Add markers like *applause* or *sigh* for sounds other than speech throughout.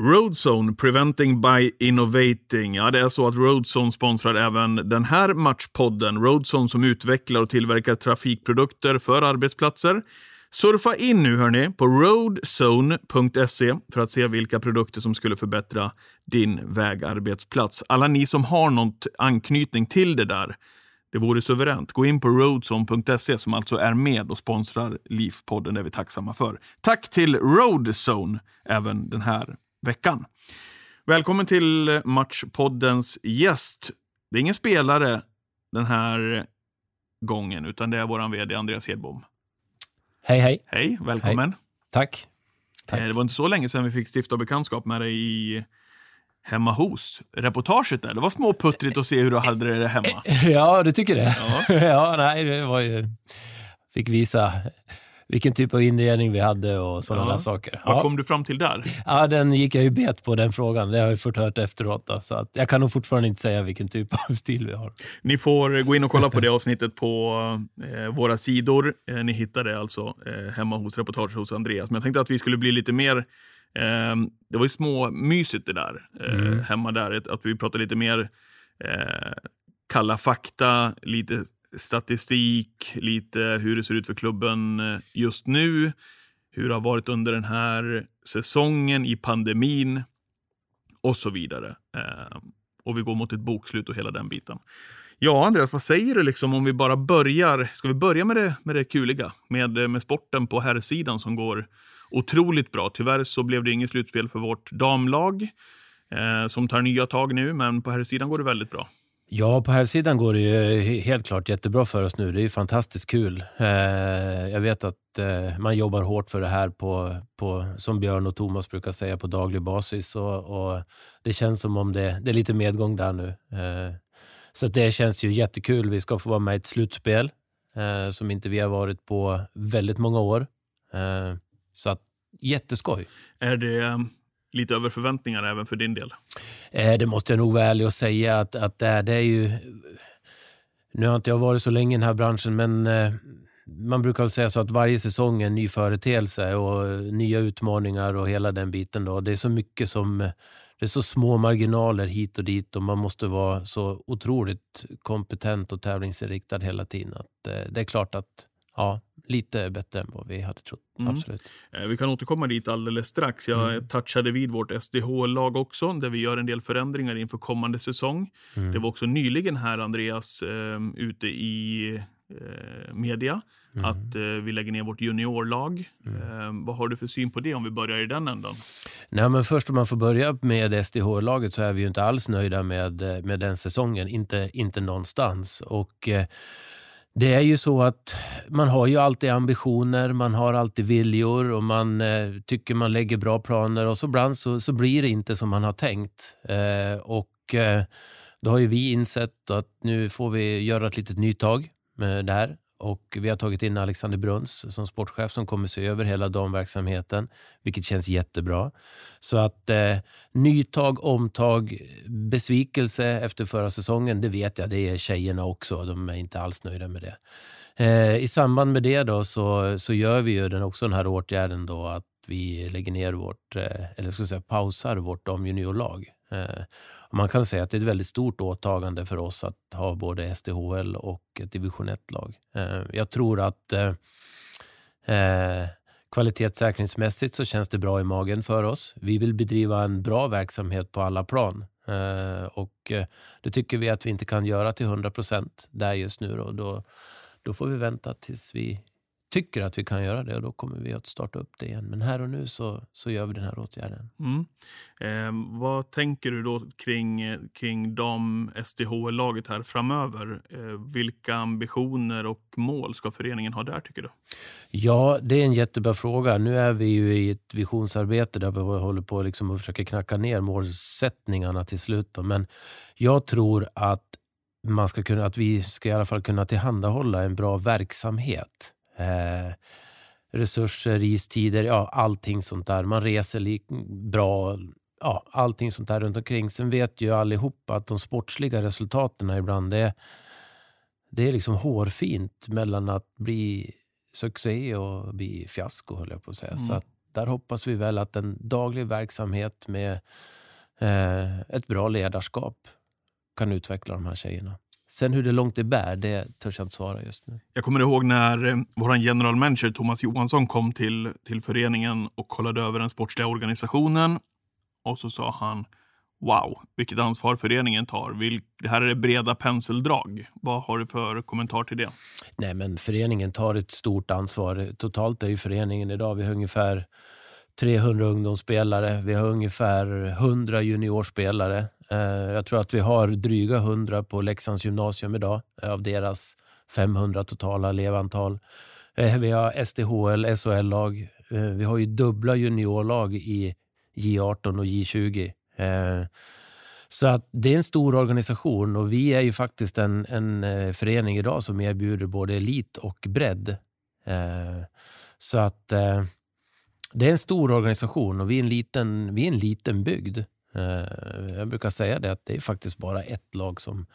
Roadzone, Preventing by Innovating. Ja, det är så att Roadzone sponsrar även den här matchpodden. Roadzone som utvecklar och tillverkar trafikprodukter för arbetsplatser. Surfa in nu hörni på roadzone.se för att se vilka produkter som skulle förbättra din vägarbetsplats. Alla ni som har något anknytning till det där, det vore suveränt. Gå in på roadzone.se som alltså är med och sponsrar LIF-podden. Det är vi tacksamma för. Tack till Roadzone även den här veckan. Välkommen till Matchpoddens gäst. Det är ingen spelare den här gången, utan det är vår vd Andreas Hedbom. Hej, hej. Hej, välkommen. Tack. Tack. Eh, Det var inte så länge sedan vi fick stifta bekantskap med dig i Hemma hos. Reportaget där, det var småputtrigt att se hur du hade det hemma. *laughs* Ja, du tycker det? Ja. *laughs* Ja, nej, det var ju... Fick visa vilken typ av inredning vi hade och sådana Ja. saker. Vad Ja. kom du fram till där? *laughs* ja, den gick jag ju bet på, den frågan. Det har jag fått hört efteråt. Då, så att jag kan nog fortfarande inte säga vilken typ av *laughs* stil vi har. Ni får gå in och kolla på det avsnittet på eh, våra sidor. Eh, ni hittar det alltså eh, hemma hos reportage hos Andreas. Men jag tänkte att vi skulle bli lite mer... Eh, det var ju små mysigt det där, eh, Mm. hemma där. Att- Att vi pratade lite mer eh, kalla fakta, lite statistik, lite hur det ser ut för klubben eh, just nu. Hur det har varit under den här säsongen i pandemin och så vidare. Eh, och vi går mot ett bokslut och hela den biten. Ja, Andreas, vad säger du liksom om vi bara börjar? Ska vi börja med det, med det kuliga? Med, eh, med sporten på herrsidan som går otroligt bra. Tyvärr så blev det inget slutspel för vårt damlag eh, som tar nya tag nu, men på herrsidan går det väldigt bra. Ja, på här sidan går det ju eh, helt klart jättebra för oss nu. Det är ju fantastiskt kul. Eh, jag vet att eh, man jobbar hårt för det här på, på, som Björn och Thomas brukar säga, på daglig basis. Och, och det känns som om det, det är lite medgång där nu. Så det känns ju jättekul. Vi ska få vara med i ett slutspel som inte vi har varit på väldigt många år. Så att jätteskoj. Är det lite över förväntningar även för din del? Eh, det måste jag nog vara ärlig och säga att, att det, är, det är ju... Nu har inte jag varit så länge i den här branschen, men eh, man brukar väl säga så att varje säsong är en ny företeelse och eh, nya utmaningar och hela den biten. Då. Det är så mycket som... Eh, det är så små marginaler hit och dit och man måste vara så otroligt kompetent och tävlingsinriktad hela tiden. Att, eh, det är klart att ja, lite bättre än vad vi hade trott. Mm. Absolut. Eh, Vi kan återkomma dit alldeles strax. Jag Mm. touchade vid vårt SDH-lag också, där vi gör en del förändringar inför kommande säsong. Mm. Det var också nyligen här, Andreas, eh, ute i eh, media, Mm. att eh, vi lägger ner vårt juniorlag. Mm. Eh, vad har du för syn på det om vi börjar i den änden? Nej, men först om man får börja med SDH-laget så är vi ju inte alls nöjda med, eh, med den säsongen. Inte, inte någonstans. Och det är ju så att man har ju alltid ambitioner, man har alltid viljor och man eh, tycker man lägger bra planer och så ibland så, så blir det inte som man har tänkt. Eh, och eh, då har ju vi insett att nu får vi göra ett litet nytag med det här. Och vi har tagit in Alexander Bruns som sportchef som kommer se över hela damverksamheten, vilket känns jättebra. Så att eh, nytag, omtag, besvikelse efter förra säsongen, det vet jag, det är tjejerna också. De är inte alls nöjda med det. Eh, I samband med det då så, så gör vi ju den, också den här åtgärden då att vi lägger ner vårt, eh, eller ska säga pausar vårt damjuniorlag. Eh, man kan säga att det är ett väldigt stort åtagande för oss att ha både SDHL och ett division 1-lag. Eh, jag tror att eh, eh, kvalitetssäkringsmässigt så känns det bra i magen för oss. Vi vill bedriva en bra verksamhet på alla plan. Eh, och eh, det tycker vi att vi inte kan göra till 100 procent där just nu. Då. Då, då får vi vänta tills vi tycker att vi kan göra det och då kommer vi att starta upp det igen. Men här och nu så, så gör vi den här åtgärden. Mm. Eh, vad tänker du då kring, kring dam-SDH-laget här framöver? Eh, vilka ambitioner och mål ska föreningen ha där tycker du? Ja, det är en jättebra fråga. Nu är vi ju i ett visionsarbete där vi håller på liksom att försöka knacka ner målsättningarna till slut. Då. Men jag tror att man ska kunna, att vi ska i alla fall kunna tillhandahålla en bra verksamhet. Eh, resurser, istider, ja, allting sånt där. Man reser bra, ja, allting sånt där runt omkring. Sen vet ju allihopa att de sportsliga resultaten ibland är, det är liksom hårfint mellan att bli succé och bli fiasko, höll jag på att säga. Mm. Så att där hoppas vi väl att en daglig verksamhet med eh, ett bra ledarskap kan utveckla de här tjejerna. Sen hur det långt det bär, det törs jag inte svara just nu. Jag kommer ihåg när eh, vår general manager Thomas Johansson kom till, till föreningen och kollade över den sportsliga organisationen. Och så sa han Wow, vilket ansvar föreningen tar. Vil det här är det breda penseldrag. Vad har du för kommentar till det? Nej, men föreningen tar ett stort ansvar. Totalt är ju föreningen idag, vi har ungefär 300 ungdomsspelare. Vi har ungefär 100 juniorspelare. Eh, jag tror att vi har dryga 100 på Leksands gymnasium idag eh, av deras 500 totala elevantal. Eh, vi har SDHL, SHL-lag. Vi har ju dubbla juniorlag i J18 och J20. Så att det är en stor organisation och vi är ju faktiskt en, en förening idag som erbjuder både elit och bredd. Så att det är en stor organisation och vi är en liten, vi är en liten bygd. Eh, jag brukar säga det att det är faktiskt bara ett lag som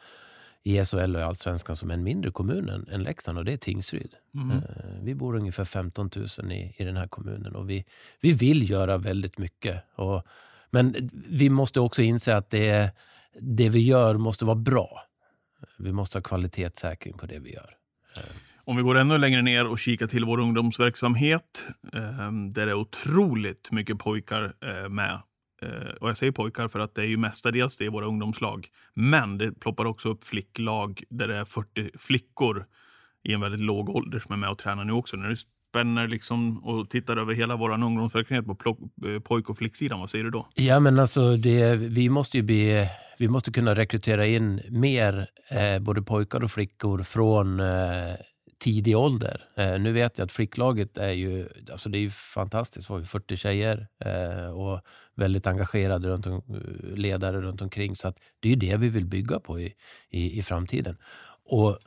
i SHL och i Allsvenskan som är en mindre kommun än, än Leksand och det är Tingsryd. Mm. Eh, vi bor ungefär 15 000 i, i den här kommunen och vi, vi vill göra väldigt mycket. Och, men vi måste också inse att det, det vi gör måste vara bra. Vi måste ha kvalitetssäkring på det vi gör. Om vi går ännu längre ner och kikar till vår ungdomsverksamhet, eh, där det är otroligt mycket pojkar eh, med. Eh, och jag säger pojkar för att det är ju mestadels det i våra ungdomslag. Men det ploppar också upp flicklag där det är 40 flickor i en väldigt låg ålder som är med och tränar nu också. När du spänner liksom och tittar över hela vår ungdomsverksamhet på eh, pojk och flicksidan, vad säger du då? Ja, men alltså det, vi måste ju bli vi måste kunna rekrytera in mer eh, både pojkar och flickor från eh, tidig ålder. Eh, nu vet jag att flicklaget är ju, alltså det är fantastiskt. Vi har 40 tjejer eh, och väldigt engagerade runt om, ledare runt omkring. Så att det är ju det vi vill bygga på i, i, i framtiden. Och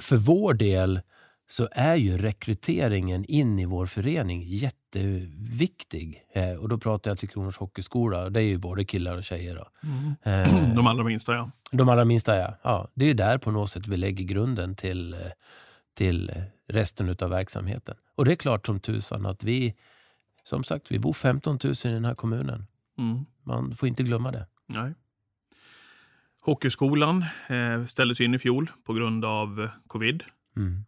för vår del så är ju rekryteringen in i vår förening jätteviktig. Eh, och då pratar jag till Kronors Hockeyskola. Det är ju både killar och tjejer. Mm. *clears throat* De allra minsta ja. De allra minsta ja. ja. Det är ju där på något sätt vi lägger grunden till eh, till resten av verksamheten. Och det är klart som tusan att vi, som sagt, vi bor 15 000 i den här kommunen. Mm. Man får inte glömma det. Nej. Hockeyskolan eh, ställdes in i fjol på grund av eh, covid. Mm.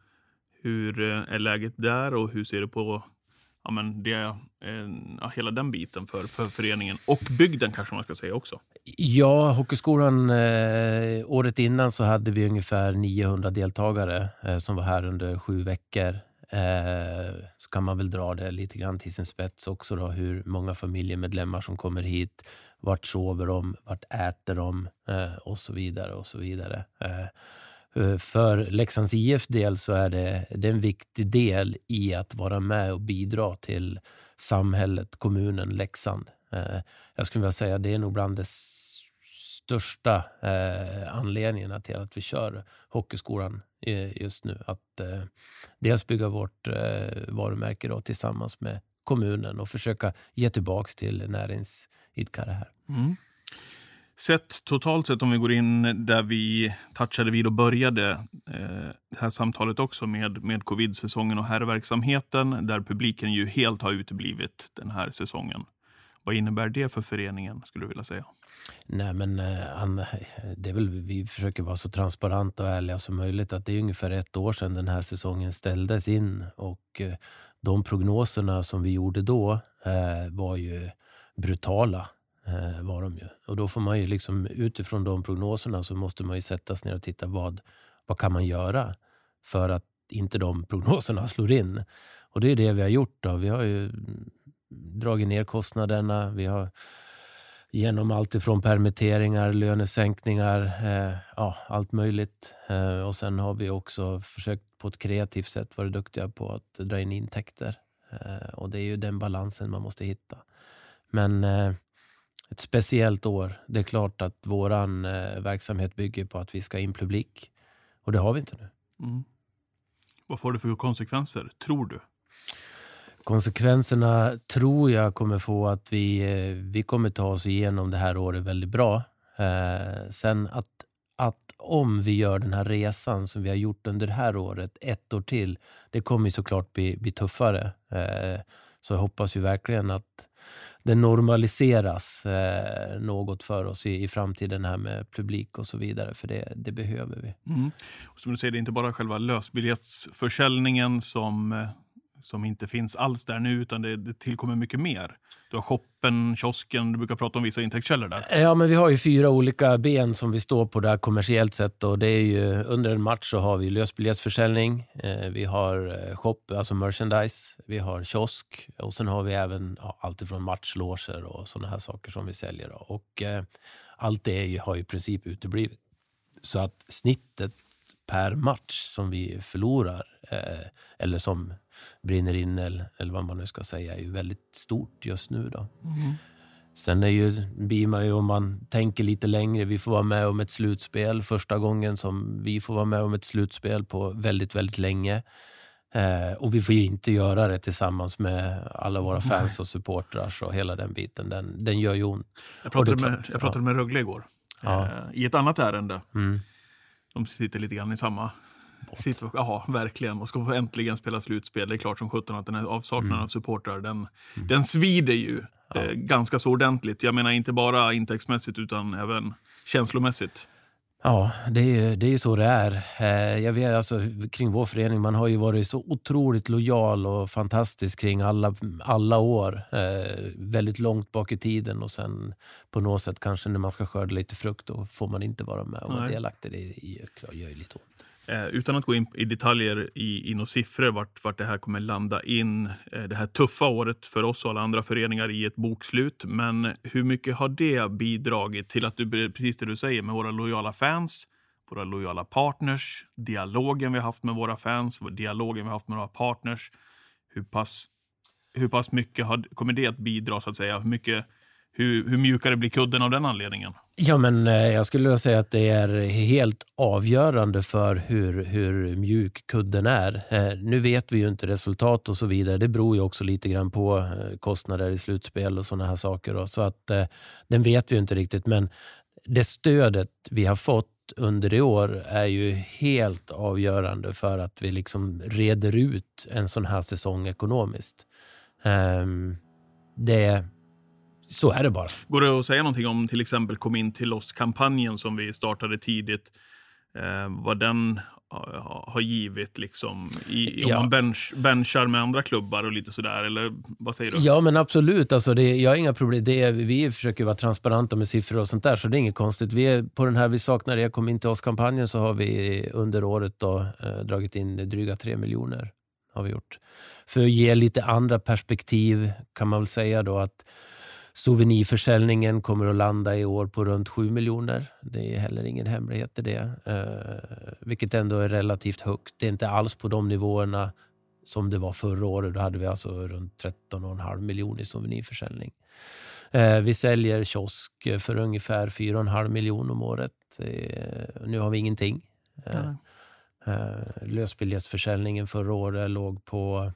Hur eh, är läget där och hur ser du på ja, men det, eh, ja, hela den biten för, för föreningen och bygden kanske man ska säga också? Ja, Hockeyskolan, eh, året innan så hade vi ungefär 900 deltagare eh, som var här under sju veckor. Eh, så kan man väl dra det lite grann till sin spets också då, hur många familjemedlemmar som kommer hit. Vart sover de? Vart äter de? Eh, och så vidare och så vidare. Eh, Eh, för Leksands IFs del så är det, det är en viktig del i att vara med och bidra till samhället, kommunen Leksand. Eh, jag skulle vilja säga att det är nog bland de största eh, anledningarna till att vi kör Hockeyskolan just nu. Att dels bygga vårt varumärke då, tillsammans med kommunen och försöka ge tillbaka till näringsidkare här. Mm. Sett totalt sett om vi går in där vi touchade vid och började eh, det här samtalet också med, med covid-säsongen och herrverksamheten där publiken ju helt har uteblivit den här säsongen. Vad innebär det för föreningen skulle du vilja säga? Nej, men eh, Anna, *laughs* det är väl, vi försöker vara så transparenta och ärliga som möjligt. Att det är ungefär ett år sedan den här säsongen ställdes in och eh, de prognoserna som vi gjorde då eh, var ju brutala Eh, var de ju. Och då får man ju liksom utifrån de prognoserna så måste man ju sätta sig ner och titta vad, vad kan man göra för att inte de *laughs* prognoserna slår in. Och det är det vi har gjort. Då. Vi har ju mm, dragit ner kostnaderna. Vi har genom allt ifrån permitteringar, lönesänkningar, eh, ja, allt möjligt. Eh, och sen har vi också försökt på ett kreativt sätt vara duktiga på att dra in intäkter. Eh, och det är ju den balansen man måste hitta. Men eh, ett speciellt år. Det är klart att vår eh, verksamhet bygger på att vi ska in publik. Och det har vi inte nu. Mm. Vad får det för konsekvenser, tror du? Konsekvenserna tror jag kommer få att vi, eh, vi kommer ta oss igenom det här året väldigt bra. Eh, sen att, att om vi gör den här resan som vi har gjort under det här året, ett år till, det kommer såklart bli, bli tuffare. Eh, så jag hoppas ju verkligen att det normaliseras eh, något för oss i, i framtiden här med publik och så vidare, för det, det behöver vi. Mm. Och som du säger, det är inte bara själva lösbiljettsförsäljningen som eh, som inte finns alls där nu, utan det, det tillkommer mycket mer. Du har shoppen, kiosken, du brukar prata om vissa intäktskällor där. Ja, men vi har ju fyra olika ben som vi står på där kommersiellt sett. Och det är ju, under en match så har vi lösbiljettsförsäljning, eh, vi har eh, shop, alltså merchandise, vi har kiosk och sen har vi även ja, allt ifrån matchloger och sådana här saker som vi säljer. Då. Och eh, allt det ju, har i princip uteblivit. Så att snittet per match som vi förlorar, eh, eller som brinner in, eller, eller vad man nu ska säga, är ju väldigt stort just nu. Då. Mm. Sen är ju, blir man ju, om man tänker lite längre, vi får vara med om ett slutspel. Första gången som vi får vara med om ett slutspel på väldigt, väldigt länge. Eh, och vi får ju inte göra det tillsammans med alla våra fans och supportrar och hela den biten. Den, den gör ju ont. Jag pratade, med, jag pratade ja. med Rögle igår, ja. eh, i ett annat ärende. Mm. De sitter lite grann i samma situation. Ja, verkligen. Och ska få äntligen spela slutspel. Det är klart som sjutton att den här avsaknaden mm. av supportrar, den, mm. den svider ju ja. eh, ganska så ordentligt. Jag menar inte bara intäktsmässigt utan även känslomässigt. Ja, det är ju det är så det är. Eh, jag vet, alltså, kring vår förening, man har ju varit så otroligt lojal och fantastisk kring alla, alla år. Eh, väldigt långt bak i tiden och sen på något sätt kanske när man ska skörda lite frukt då får man inte vara med och vara delaktig. Det gör, gör ju lite ont. Eh, utan att gå in i detaljer i, i några siffror vart, vart det här kommer landa in eh, det här tuffa året för oss och alla andra föreningar i ett bokslut. Men hur mycket har det bidragit till att du, precis det du säger, med våra lojala fans, våra lojala partners, dialogen vi har haft med våra fans, dialogen vi har haft med våra partners. Hur pass, hur pass mycket har, kommer det att bidra, så att säga? Hur mycket hur, hur mjukare blir kudden av den anledningen? Ja, men eh, jag skulle säga att det är helt avgörande för hur, hur mjuk kudden är. Eh, nu vet vi ju inte resultat och så vidare. Det beror ju också lite grann på eh, kostnader i slutspel och sådana här saker. Då. Så att den vet vi ju inte riktigt. Men det stödet vi har fått under i år är ju helt avgörande för att vi liksom reder ut en sån här säsong ekonomiskt. Ehm, det så är det bara. Går det att säga någonting om till exempel Kom in till oss-kampanjen som vi startade tidigt? Eh, vad den har givit liksom, i, om man bench, benchar med andra klubbar och lite sådär, eller vad säger du? Ja, men absolut. Alltså det, jag har inga problem. Det är, vi försöker vara transparenta med siffror och sånt där, så det är inget konstigt. Vi är, på den här Vi saknar er, kom in till oss-kampanjen så har vi under året då, eh, dragit in dryga tre miljoner. Har vi gjort. För att ge lite andra perspektiv kan man väl säga då att Souvenirförsäljningen kommer att landa i år på runt 7 miljoner. Det är heller ingen hemlighet i det. Eh, vilket ändå är relativt högt. Det är inte alls på de nivåerna som det var förra året. Då hade vi alltså runt 13,5 miljoner i souvenirförsäljning. Eh, vi säljer kiosk för ungefär 4,5 miljoner om året. Eh, nu har vi ingenting. Eh, lösbiljettsförsäljningen förra året låg på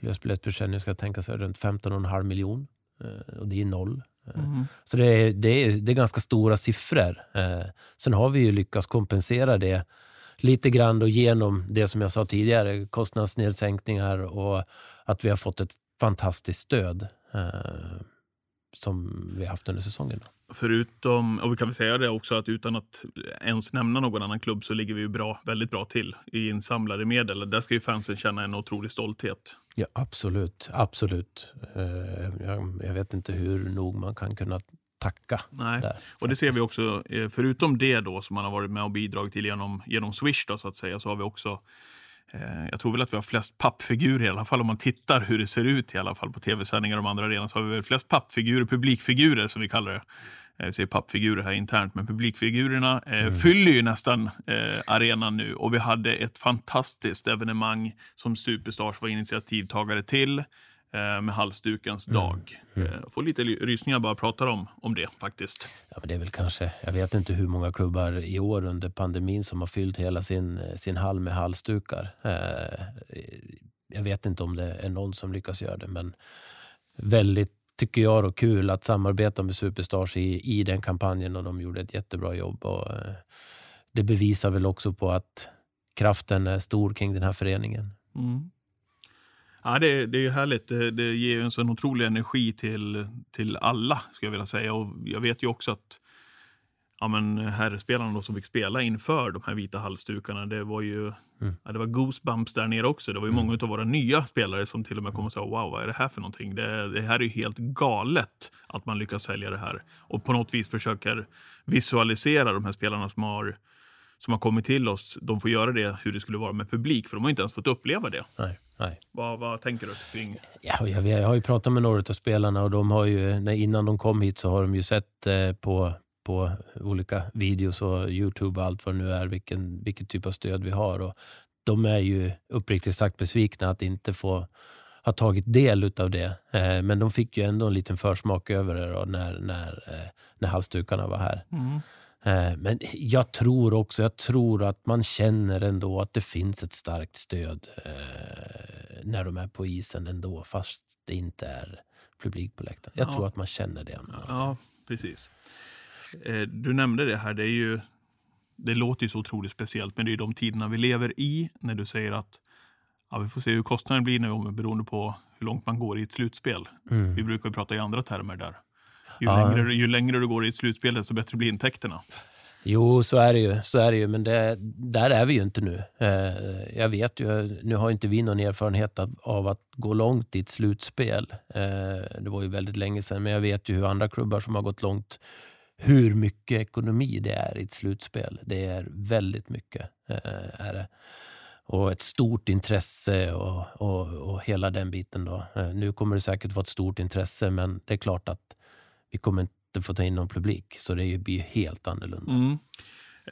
lösbiljettsförsäljning ska tänka sig runt 15,5 miljoner. Eh, och det är noll. Eh, mm. Så det är, det, är, det är ganska stora siffror. Eh, sen har vi ju lyckats kompensera det lite grann då genom det som jag sa tidigare, kostnadsnedsänkningar och att vi har fått ett fantastiskt stöd som vi har haft under säsongen. Förutom, och vi kan väl säga det också, att utan att ens nämna någon annan klubb så ligger vi bra, väldigt bra till i insamlade medel. Där ska ju fansen känna en otrolig stolthet. Ja, absolut. Absolut. Eh, jag vet inte hur nog man kan kunna tacka. Nej. Där, och det ser vi också, eh, förutom det då som man har varit med och bidragit till genom, genom Swish då, så att säga, så har vi också Eh, jag tror väl att vi har flest pappfigurer, i alla fall om man tittar hur det ser ut i alla fall på tv-sändningar och de andra arenorna, så har vi väl flest pappfigurer, publikfigurer som vi kallar det. Eh, säger pappfigurer här internt, men publikfigurerna eh, mm. fyller ju nästan eh, arenan nu och vi hade ett fantastiskt evenemang som Superstars var initiativtagare till. eh, med halsdukens mm. dag. Mm. Mm. Får lite rysningar bara pratar om, om det faktiskt. Ja, men det är väl kanske, jag vet inte hur många klubbar i år under pandemin som har fyllt hela sin, sin hall med halsdukar. Eh, jag vet inte om det är någon som lyckas göra det, men väldigt tycker jag då kul att samarbeta med Superstars i, i den kampanjen och de gjorde ett jättebra jobb. Och, eh, det bevisar väl också på att kraften är stor kring den här föreningen. Mm. Ja, det, det är härligt. Det, det ger en sån otrolig energi till, till alla, skulle jag vilja säga. Och jag vet ju också att ja, men herrspelarna då som fick spela inför de här vita halsdukarna, det var ju mm. ja, det var goosebumps där nere också. Det var ju mm. många av våra nya spelare som till och med kom och sa wow, vad är det här för någonting? Det, det här är ju helt galet att man lyckas sälja det här och på något vis försöker visualisera de här spelarna som har som har kommit till oss, de får göra det hur det skulle vara med publik, för de har inte ens fått uppleva det. Nej, nej. Vad, vad tänker du kring? Ja, jag, jag har ju pratat med några av spelarna och de har ju, innan de kom hit så har de ju sett eh, på på olika videos och Youtube och allt vad det nu är, vilken, vilken typ av stöd vi har. Och de är ju uppriktigt sagt besvikna att inte få ha tagit del av det. Eh, men de fick ju ändå en liten försmak över det då, när, när, eh, när halsdukarna var här. Mm. Eh, men jag tror också, jag tror att man känner ändå att det finns ett starkt stöd när de är på isen ändå, fast det inte är publik på läktaren. Jag ja. tror att man känner det. Ja, precis. Eh, du nämnde det här, det är ju det låter ju så otroligt speciellt, men det är de tiderna vi lever i när du säger att ja, vi får se hur kostnaden blir nu beroende på hur långt man går i ett slutspel. Mm. Vi brukar prata i andra termer där. Ju, ja. längre, ju längre du går i ett slutspel, desto bättre blir intäkterna. Jo, så är det ju. Så är det ju men det, där är vi ju inte nu. Eh, jag vet ju, nu har inte vi någon erfarenhet av, av att gå långt i ett slutspel. Eh, det var ju väldigt länge sedan, men jag vet ju hur andra klubbar som har gått långt hur mycket ekonomi det är i ett slutspel. Det är väldigt mycket. Eh, är det. Och ett stort intresse och, och, och hela den biten. Då. Eh, nu kommer det säkert vara ett stort intresse, men det är klart att vi kommer inte få ta in någon publik. Så det blir helt annorlunda. Mm.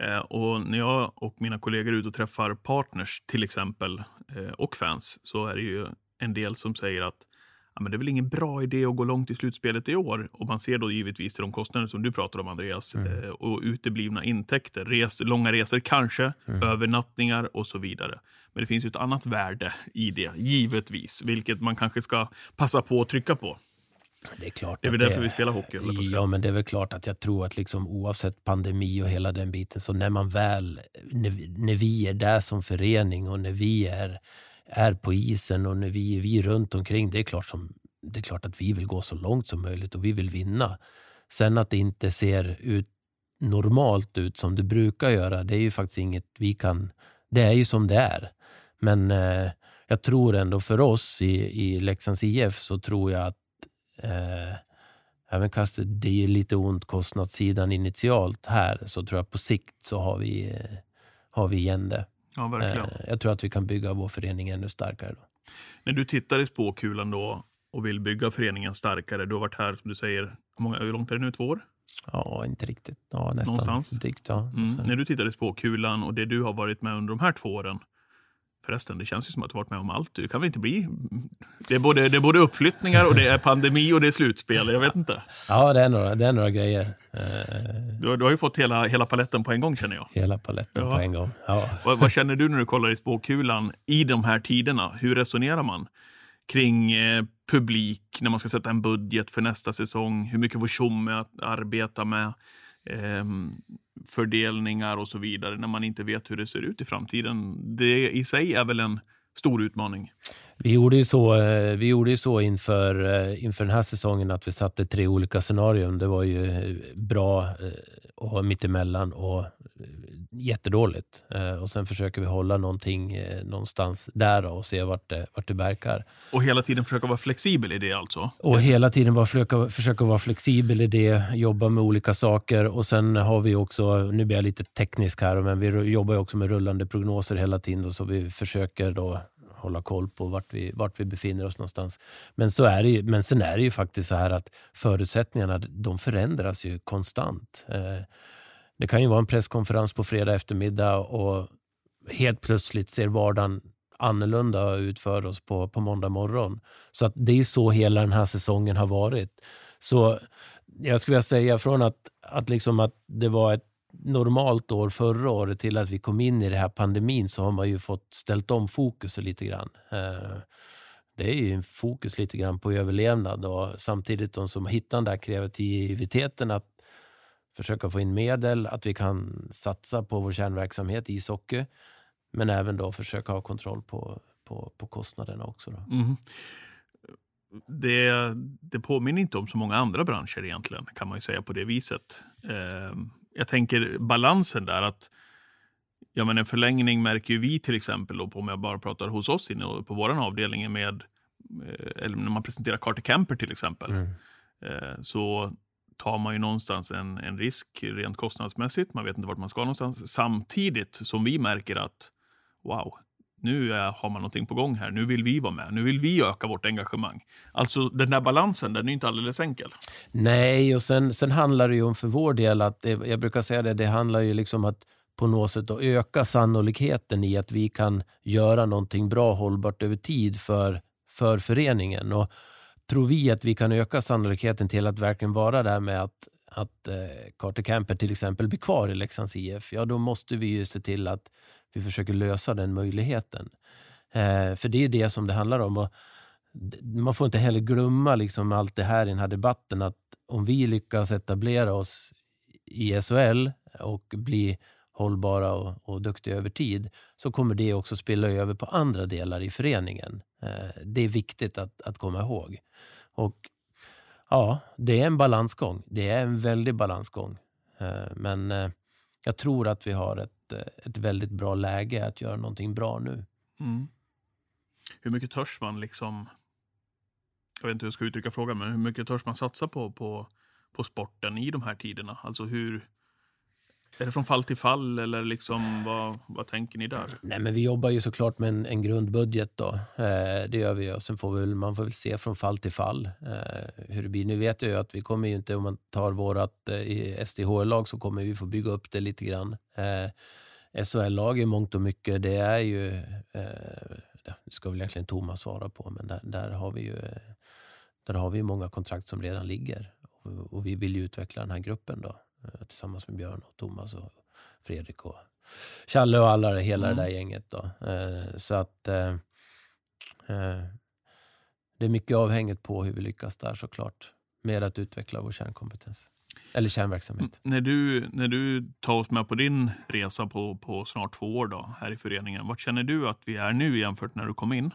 Eh, och när jag och mina kollegor är ute och träffar partners till exempel eh, och fans så är det ju en del som säger att ja, men det är väl ingen bra idé att gå långt i slutspelet i år. Och man ser då givetvis till de kostnader som du pratar om Andreas mm. eh, och uteblivna intäkter. Res, långa resor kanske, mm. övernattningar och så vidare. Men det finns ju ett annat värde i det, givetvis, vilket man kanske ska passa på att trycka på. Det är klart. Det är väl därför vi spelar hockey? Ja, men det är väl klart att jag tror att liksom, oavsett pandemi och hela den biten, så när man väl, när, när vi är där som förening och när vi är är på isen och när vi, vi är runt omkring, det är, klart som, det är klart att vi vill gå så långt som möjligt och vi vill vinna. Sen att det inte ser ut normalt ut som det brukar göra, det är ju faktiskt inget vi kan... Det är ju som det är. Men eh, jag tror ändå för oss i, i Leksands IF så tror jag att eh, även kanske det är lite ont kostnadssidan initialt här, så tror jag på sikt så har vi, eh, har vi igen det. Ja, verkligen. Eh, jag tror att vi kan bygga vår förening ännu starkare. Då. När du tittar i spåkulan då och vill bygga föreningen starkare, du har varit här som du säger, hur långt är det nu? Två år? Ja, inte riktigt. Ja, nästan. Någonstans? Drygt, ja. Mm. När du tittar i spåkulan och det du har varit med under de här två åren, Förresten, det känns ju som att du varit med om allt. Det kan väl inte bli... Det är, både, det är både uppflyttningar och det är pandemi och det är slutspel. Jag vet inte. Ja, det är några, det är några grejer. Eh, du, du har ju fått hela, hela paletten på en gång känner jag. Hela paletten ja. på en gång, ja. *laughs* Vad, vad, känner du när du kollar i spåkulan i de här tiderna? Hur resonerar man kring eh, publik när man ska sätta en budget för nästa säsong? Hur mycket får Tjomme att arbeta med? Eh, fördelningar och så vidare när man inte vet hur det ser ut i framtiden. Det i sig är väl en stor utmaning. Vi gjorde ju så, eh, vi gjorde ju så inför, eh, inför den här säsongen att vi satte tre olika scenarion. Det var ju eh, bra och mittemellan och jättedåligt. Och sen försöker vi hålla någonting någonstans där och se vart det, vart det verkar. Och hela tiden försöka vara flexibel i det alltså? Och hela tiden var, försöka, försöka vara flexibel i det, jobba med olika saker och sen har vi också, nu blir jag lite teknisk här, men vi jobbar också med rullande prognoser hela tiden så vi försöker då hålla koll på vart vi, vart vi befinner oss någonstans. Men, så är det ju, men sen är det ju faktiskt så här att förutsättningarna de förändras ju konstant. Eh, det kan ju vara en presskonferens på fredag eftermiddag och helt plötsligt ser vardagen annorlunda ut för oss på, på måndag morgon. Så att det är så hela den här säsongen har varit. Så jag skulle vilja säga från att, att, liksom att det var ett normalt år förra året till att vi kom in i den här pandemin så har man ju fått ställt om fokuset lite grann. Eh, det är ju en fokus lite grann på överlevnad och samtidigt de som hittar den där kreativiteten att försöka få in medel, att vi kan satsa på vår kärnverksamhet ishockey, men även då försöka ha kontroll på, på, på kostnaderna också. Mm. Det, det påminner inte om så många andra branscher egentligen, kan man ju säga på det viset. Eh, jag tänker balansen där, att ja, men en förlängning märker ju vi till exempel, då, om jag bara pratar hos oss inne på vår avdelning med, eh, eller när man presenterar Carter Camper till exempel, mm. eh, så tar man ju någonstans en, en risk rent kostnadsmässigt. Man vet inte vart man ska någonstans. Samtidigt som vi märker att wow, nu är, har man någonting på gång här. Nu vill vi vara med. Nu vill vi öka vårt engagemang. Alltså den där balansen, den är inte alldeles enkel. Nej, och sen, sen handlar det ju om för vår del att, det, jag brukar säga det, det handlar ju liksom att på något sätt att öka sannolikheten i att vi kan göra någonting bra hållbart över tid för, för föreningen. Och tror vi att vi kan öka sannolikheten till att verkligen vara där med att, att eh, Carter Camper till exempel blir kvar i Leksands IF, ja då måste vi ju se till att vi försöker lösa den möjligheten. Eh, för det är det som det handlar om. Och man får inte heller glömma liksom allt det här i den här debatten att om vi lyckas etablera oss i SHL och bli hållbara och, och duktiga över tid så kommer det också spilla över på andra delar i föreningen. Eh, det är viktigt att, att komma ihåg. Och ja, det är en balansgång. Det är en väldig balansgång. Eh, men eh, jag tror att vi har ett, eh, ett väldigt bra läge att göra någonting bra nu. Mm. Hur mycket törs man liksom, jag vet inte hur jag ska uttrycka frågan, men hur mycket törs man satsa på, på, på sporten i de här tiderna? Alltså hur, är det från fall till fall eller liksom, vad, vad tänker ni där? Nej, men vi jobbar ju såklart med en, en grundbudget. Då. Eh, det gör vi. Och sen får vi, man får väl se från fall till fall eh, hur det blir. Nu vet jag ju att vi kommer ju inte, om man tar vårt eh, SDH-lag så kommer vi få bygga upp det lite grann. Eh, SHL-lag i mångt och mycket, det är ju, eh, det ska väl egentligen Thomas svara på, men där, där har vi ju där har vi många kontrakt som redan ligger. Och, och vi vill ju utveckla den här gruppen då. Eh, tillsammans med Björn och Thomas och Fredrik och Challe och alla, hela mm. det där gänget. Då. Eh, så att eh, det är mycket avhängigt på hur vi lyckas där såklart. Med att utveckla vår kärnkompetens. Eller kärnverksamhet. När du, när du tar oss med på din resa på, på snart två år då, här i föreningen, vart känner du att vi är nu jämfört när du kom in?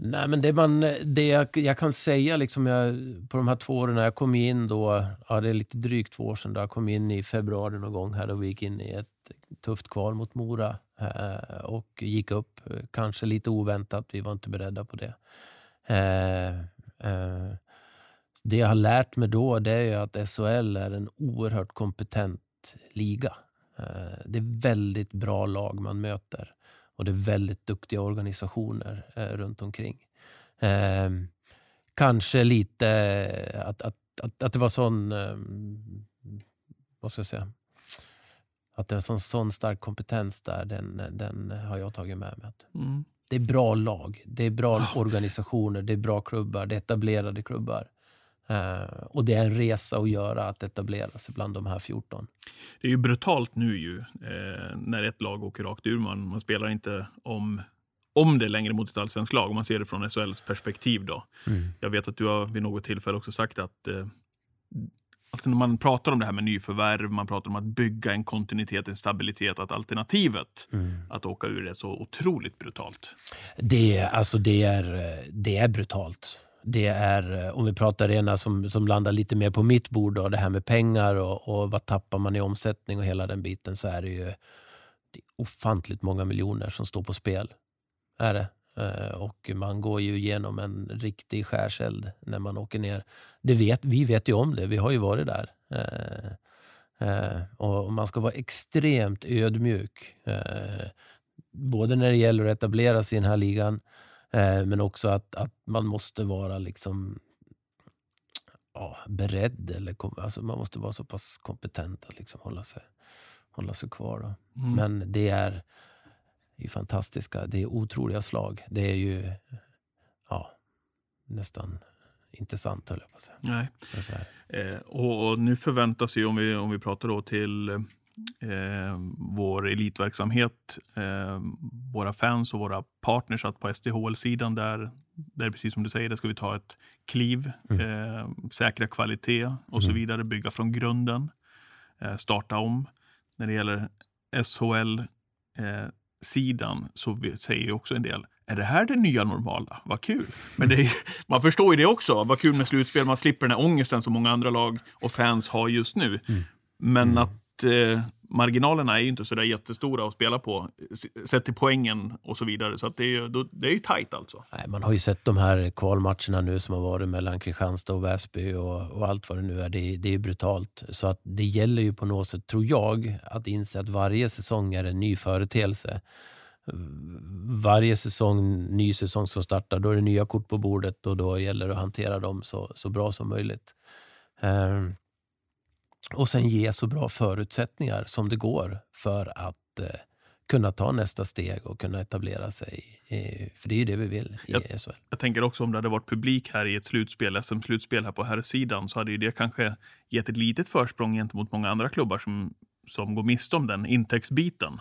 Nej, men det, man, det jag, jag kan säga liksom jag, på de här två åren, när jag kom in då, ja, det är lite drygt två år sedan, då jag kom in i februari någon gång här och vi gick in i ett tufft kval mot Mora eh, och gick upp, kanske lite oväntat, vi var inte beredda på det. Eh, eh, det jag har lärt mig då, det är att SHL är en oerhört kompetent liga. Eh, det är väldigt bra lag man möter. Och det är väldigt duktiga organisationer eh, runt omkring. Eh, kanske lite att, att, att, att, det var sån, eh, vad ska jag säga, att det är sån, sån stark kompetens där, den, den har jag tagit med mig. Mm. Det är bra lag, det är bra organisationer, det är bra klubbar, det är etablerade klubbar. Uh, och det är en resa att göra att etablera sig bland de här 14. Det är ju brutalt nu ju, eh, när ett lag åker rakt ur. Man, man spelar inte om, om det längre mot ett allsvenskt lag, om man ser det från SHLs perspektiv. Då. Mm. Jag vet att du har vid något tillfälle också sagt att eh, Alltså när man pratar om det här med nyförvärv, man pratar om att bygga en kontinuitet, en stabilitet, att alternativet mm. att åka ur är så otroligt brutalt. Det, alltså det, är, det är brutalt det är, eh, om vi pratar rena som, som landar lite mer på mitt bord, då, det här med pengar och, och vad tappar man i omsättning och hela den biten, så är det ju det är ofantligt många miljoner som står på spel. Är det. Eh, och man går ju igenom en riktig skärseld när man åker ner. Det vet, vi vet ju om det, vi har ju varit där. Eh, och man ska vara extremt ödmjuk. Både när det gäller att etablera sig i den här ligan, men också att, att man måste vara liksom ja, beredd. Eller, alltså man måste vara så pass kompetent att liksom hålla, sig, hålla sig kvar. Mm. Men det är... är fantastiska. Det är otroliga slag. Det är ju ja, nästan inte sant, höll jag på att säga. Nej. Eh, och, och nu förväntas ju, om vi, om vi pratar då till eh, vår elitverksamhet, eh, våra fans och våra partners att på SDHL-sidan där, där precis som du säger, där ska vi ta ett kliv, eh, säkra kvalitet och så vidare, bygga från grunden, eh, starta om. När det gäller SHL-sidan så vi- säger ju också en del, är det här det nya normala? Vad kul! Men är, *laughs* man förstår ju det också. Vad kul med slutspel. Man slipper den här ångesten som många andra lag och fans har just nu. Men att Eh, marginalerna är ju inte så där jättestora att spela på, sett till poängen och så vidare. Så att det, är ju, det är ju tajt alltså. Nej, man har ju sett de här kvalmatcherna nu som har varit mellan Kristianstad och Väsby och, och allt vad det nu är. Det, det är brutalt. Så att det gäller ju på något sätt, tror jag, att inse att varje säsong är en ny företeelse. Varje säsong, ny säsong som startar, då är det nya kort på bordet och då gäller det att hantera dem så, så bra som möjligt. Ehm, och sen ge så bra förutsättningar som det går för att eh, kunna ta nästa steg och kunna etablera sig. Eh, för det är ju det vi vill i Ja. SHL. Jag tänker också om det hade varit publik här i ett slutspel, SM-slutspel här på här sidan så hade ju det kanske gett ett litet försprång gentemot många andra klubbar som, som går miste om den intäktsbiten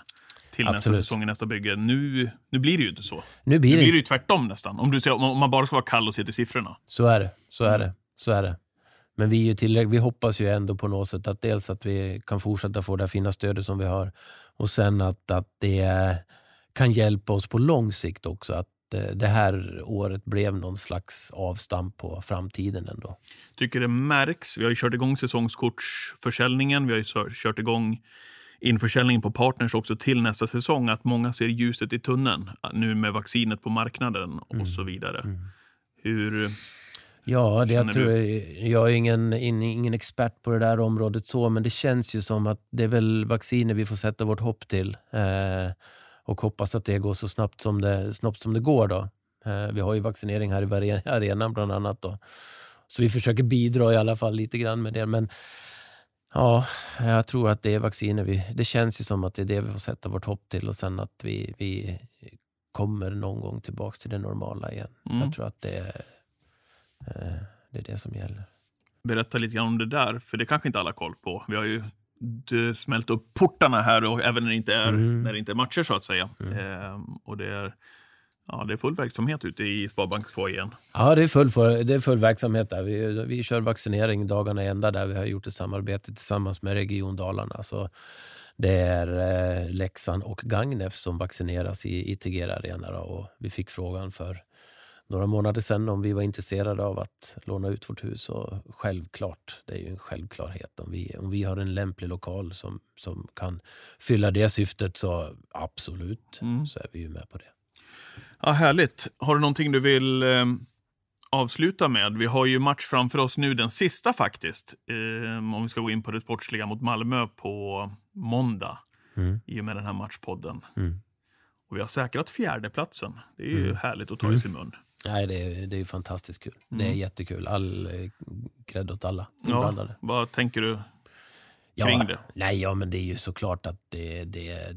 till nästa Absolut. säsong i nästa bygge. Nu, nu blir det ju inte så. Nu Nu blir blir det, ju tvärtom nästan. Om, du om man bara ska vara kall och se till siffrorna. så är det. Så är det. Så är det. Men vi, är ju tillräckligt, vi hoppas ju ändå på något sätt att dels att vi kan fortsätta få det här fina stödet som vi har och sen att, att det kan hjälpa oss på lång sikt också. Att eh, det här året blev någon slags avstamp på framtiden ändå. tycker det märks. Vi har ju kört igång säsongskortsförsäljningen. Vi har ju kört igång införsäljningen på partners också till nästa säsong. Att många ser ljuset i tunneln nu med vaccinet på marknaden och så vidare. Hur, Ja, det jag, tror, jag är ingen, in- ingen expert på det där området så, men det känns ju som att det är väl vacciner vi får sätta vårt hopp till. Eh, och hoppas att det går så snabbt som det, snabbt som det går. Då. Eh, vi har ju vaccinering här i *laughs* arenan bland annat. Då. Så vi försöker bidra i alla fall lite grann med det. Men ja, jag tror att det är vacciner. Vi, det känns ju som att det är det vi får sätta vårt hopp till och sen att vi, vi kommer någon gång tillbaks till det normala igen. Mm. Jag tror att det är, det är det som gäller. berätta lite grann om det där, för det kanske inte alla har koll på. Vi har ju smält upp portarna här och även när det inte är, Mm. när det inte är matcher så att säga. Ehm, och det är, ja, det är full verksamhet ute i Sparbanksfoajén. Ja, det är full, det är full verksamhet där. Vi, vi kör vaccinering dagarna ända där. Vi har gjort ett samarbete tillsammans med Region Dalarna. Så det är eh, Leksand och Gagnef som vaccineras i, i Tegera Arena. Då. Och vi fick frågan för några månader sedan om vi var intresserade av att låna ut vårt hus. Och självklart, det är ju en självklarhet. Om vi, om vi har en lämplig lokal som, som kan fylla det syftet så absolut, så är vi ju med på det. Ja, härligt. Har du någonting du vill eh, avsluta med? Vi har ju match framför oss nu, den sista faktiskt. Eh, om vi ska gå in på det sportsliga mot Malmö på måndag. Mm. I och med den här matchpodden. Mm. Och vi har säkrat fjärdeplatsen. Det är ju härligt att ta i sin mun. Nej, det är, det är fantastiskt kul. Det är jättekul. All eh, cred åt alla Ja, vad tänker du kring ja, det? Nej, ja, men det är ju såklart att det, det,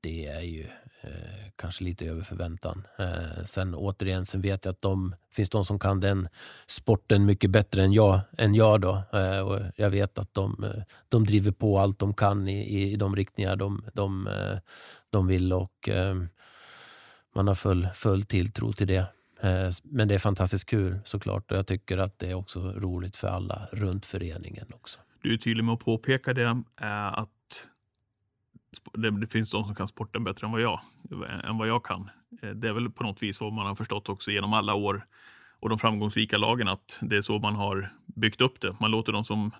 det är ju eh, kanske lite över förväntan. Eh, sen återigen, sen vet jag att de finns de som kan den sporten mycket bättre än jag. Än jag då. Eh, och jag vet att de, eh, de driver på allt de kan i, i de riktningar de, de, eh, de vill och man har full, full tilltro till det. Eh, men det är fantastiskt kul såklart och jag tycker att det är också roligt för alla runt föreningen också. Du är tydlig med att påpeka det, eh, att det, finns de som kan sporten bättre än vad jag, eh, än vad jag kan. Det är väl på något vis vad man har förstått också genom alla år och de framgångsrika lagen, att det är så man har byggt upp det. Man låter de som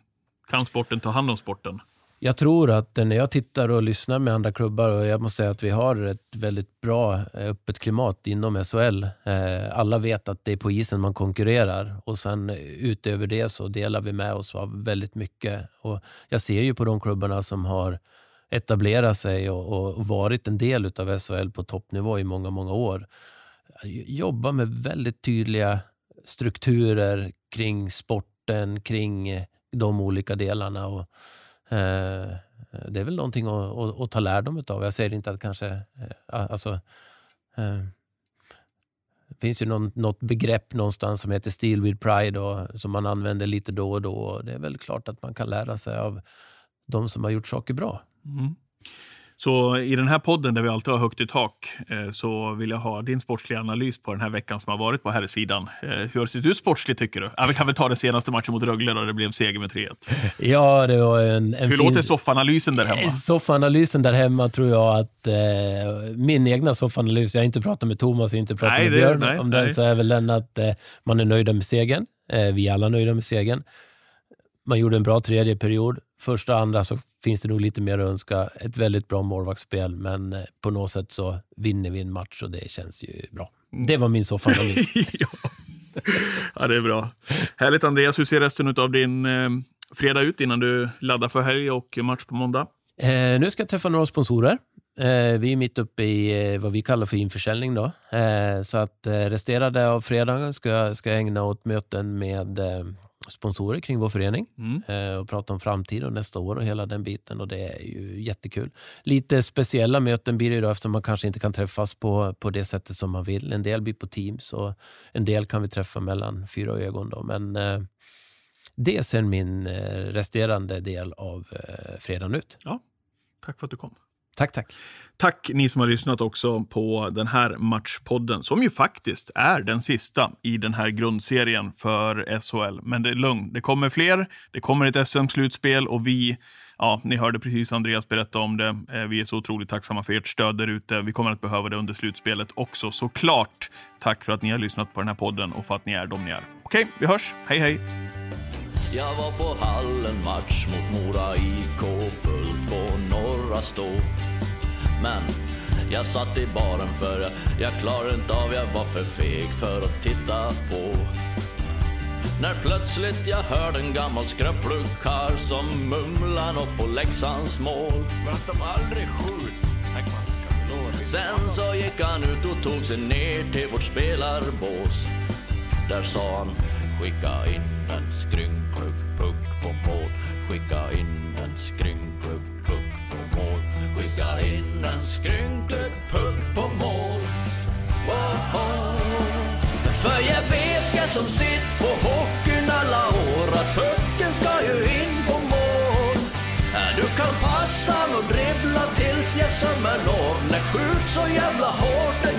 kan sporten ta hand om sporten. Jag tror att eh, när jag tittar och lyssnar med andra klubbar och jag måste säga att vi har ett väldigt bra eh, öppet klimat inom SHL. Eh, alla vet att det är på isen man konkurrerar och sen utöver det så delar vi med oss av väldigt mycket. Och jag ser ju på de klubbarna som har etablerat sig och, och varit en del av SHL på toppnivå i många, många år. Jobba med väldigt tydliga strukturer kring sporten, kring de olika delarna. Och, Eh, det är väl någonting att, att, att ta lärdom av. Jag säger inte att kanske... Eh, alltså, eh, det finns ju någon, något begrepp någonstans som heter Steel with Pride och som man använder lite då och då. Och det är väl klart att man kan lära sig av de som har gjort saker bra. Mm. Så i den här podden där vi alltid har högt i tak eh, så vill jag ha din sportsliga analys på den här veckan som har varit på här sidan. Eh, hur har det sett ut sportsligt tycker du? Ja, vi kan väl ta den senaste matchen mot Rögle då det blev seger med 3-1. *laughs* Ja, det var en, en Hur fin... låter soffanalysen där hemma? Soffanalysen där hemma tror jag att eh, min egna soffanalys, jag har inte pratat med Thomas, jag har inte pratat nej, med Björn nej, om nej. den, så är väl den att eh, man är nöjda med segern. Eh, vi är alla nöjda med segern. Man gjorde en bra tredje period första och andra så finns det nog lite mer att önska. Ett väldigt bra målvaktsspel, men eh, på något sätt så vinner vi en match och det känns ju bra. Mm. Det var min soffaanalys. *laughs* ja. ja, det är bra. Härligt Andreas, hur ser resten av din eh, fredag ut innan du laddar för helg och match på måndag? Eh, nu ska jag träffa några sponsorer. Eh, vi är mitt uppe i eh, vad vi kallar för införsäljning. Då. Eh, så att resterande av fredagen ska jag, ska jag ägna åt möten med sponsorer kring vår förening mm. Eh, och prata om framtiden och nästa år och hela den biten. Och Det är ju jättekul. Lite speciella möten blir det då eftersom man kanske inte kan träffas på, på det sättet som man vill. En del blir på Teams och en del kan vi träffa mellan fyra ögon. Då. Men eh, det är sen min eh, resterande del av eh, fredagen ut. Ja, tack för att du kom. Tack, tack. Tack ni som har lyssnat också på den här matchpodden som ju faktiskt är den sista i den här grundserien för SHL. Men det är lugn, det kommer fler. Det kommer ett SM-slutspel och vi, ja, ni hörde precis Andreas berätta om det. Eh, vi är så otroligt tacksamma för ert stöd där ute. Vi kommer att behöva det under slutspelet också såklart. Tack för att ni har lyssnat på den här podden och för att ni är de ni är. Okej, vi hörs. Hej, hej! Jag var på hallen match mot Mora IK fullt på Norra Stå. Men jag satt i baren för jag, jag klarade inte av, jag var för feg för att titta på. När plötsligt jag hörde en gammal skröplig karl som mumlar nåt på Leksands mål. Men att de aldrig skjut. Sen så gick han ut och tog sig ner till vårt spelarbås. Där sa han Skicka in en skrynklig puck på mål. Skicka in en skrynklig puck på mål. Skicka in en skrynklig puck på mål. Wow. För jag vet, jag som sitt på hockeyn alla år, att pucken ska ju in på mål. Du kan passa och dribbla tills jag sömmer når. När skjut så jävla hårt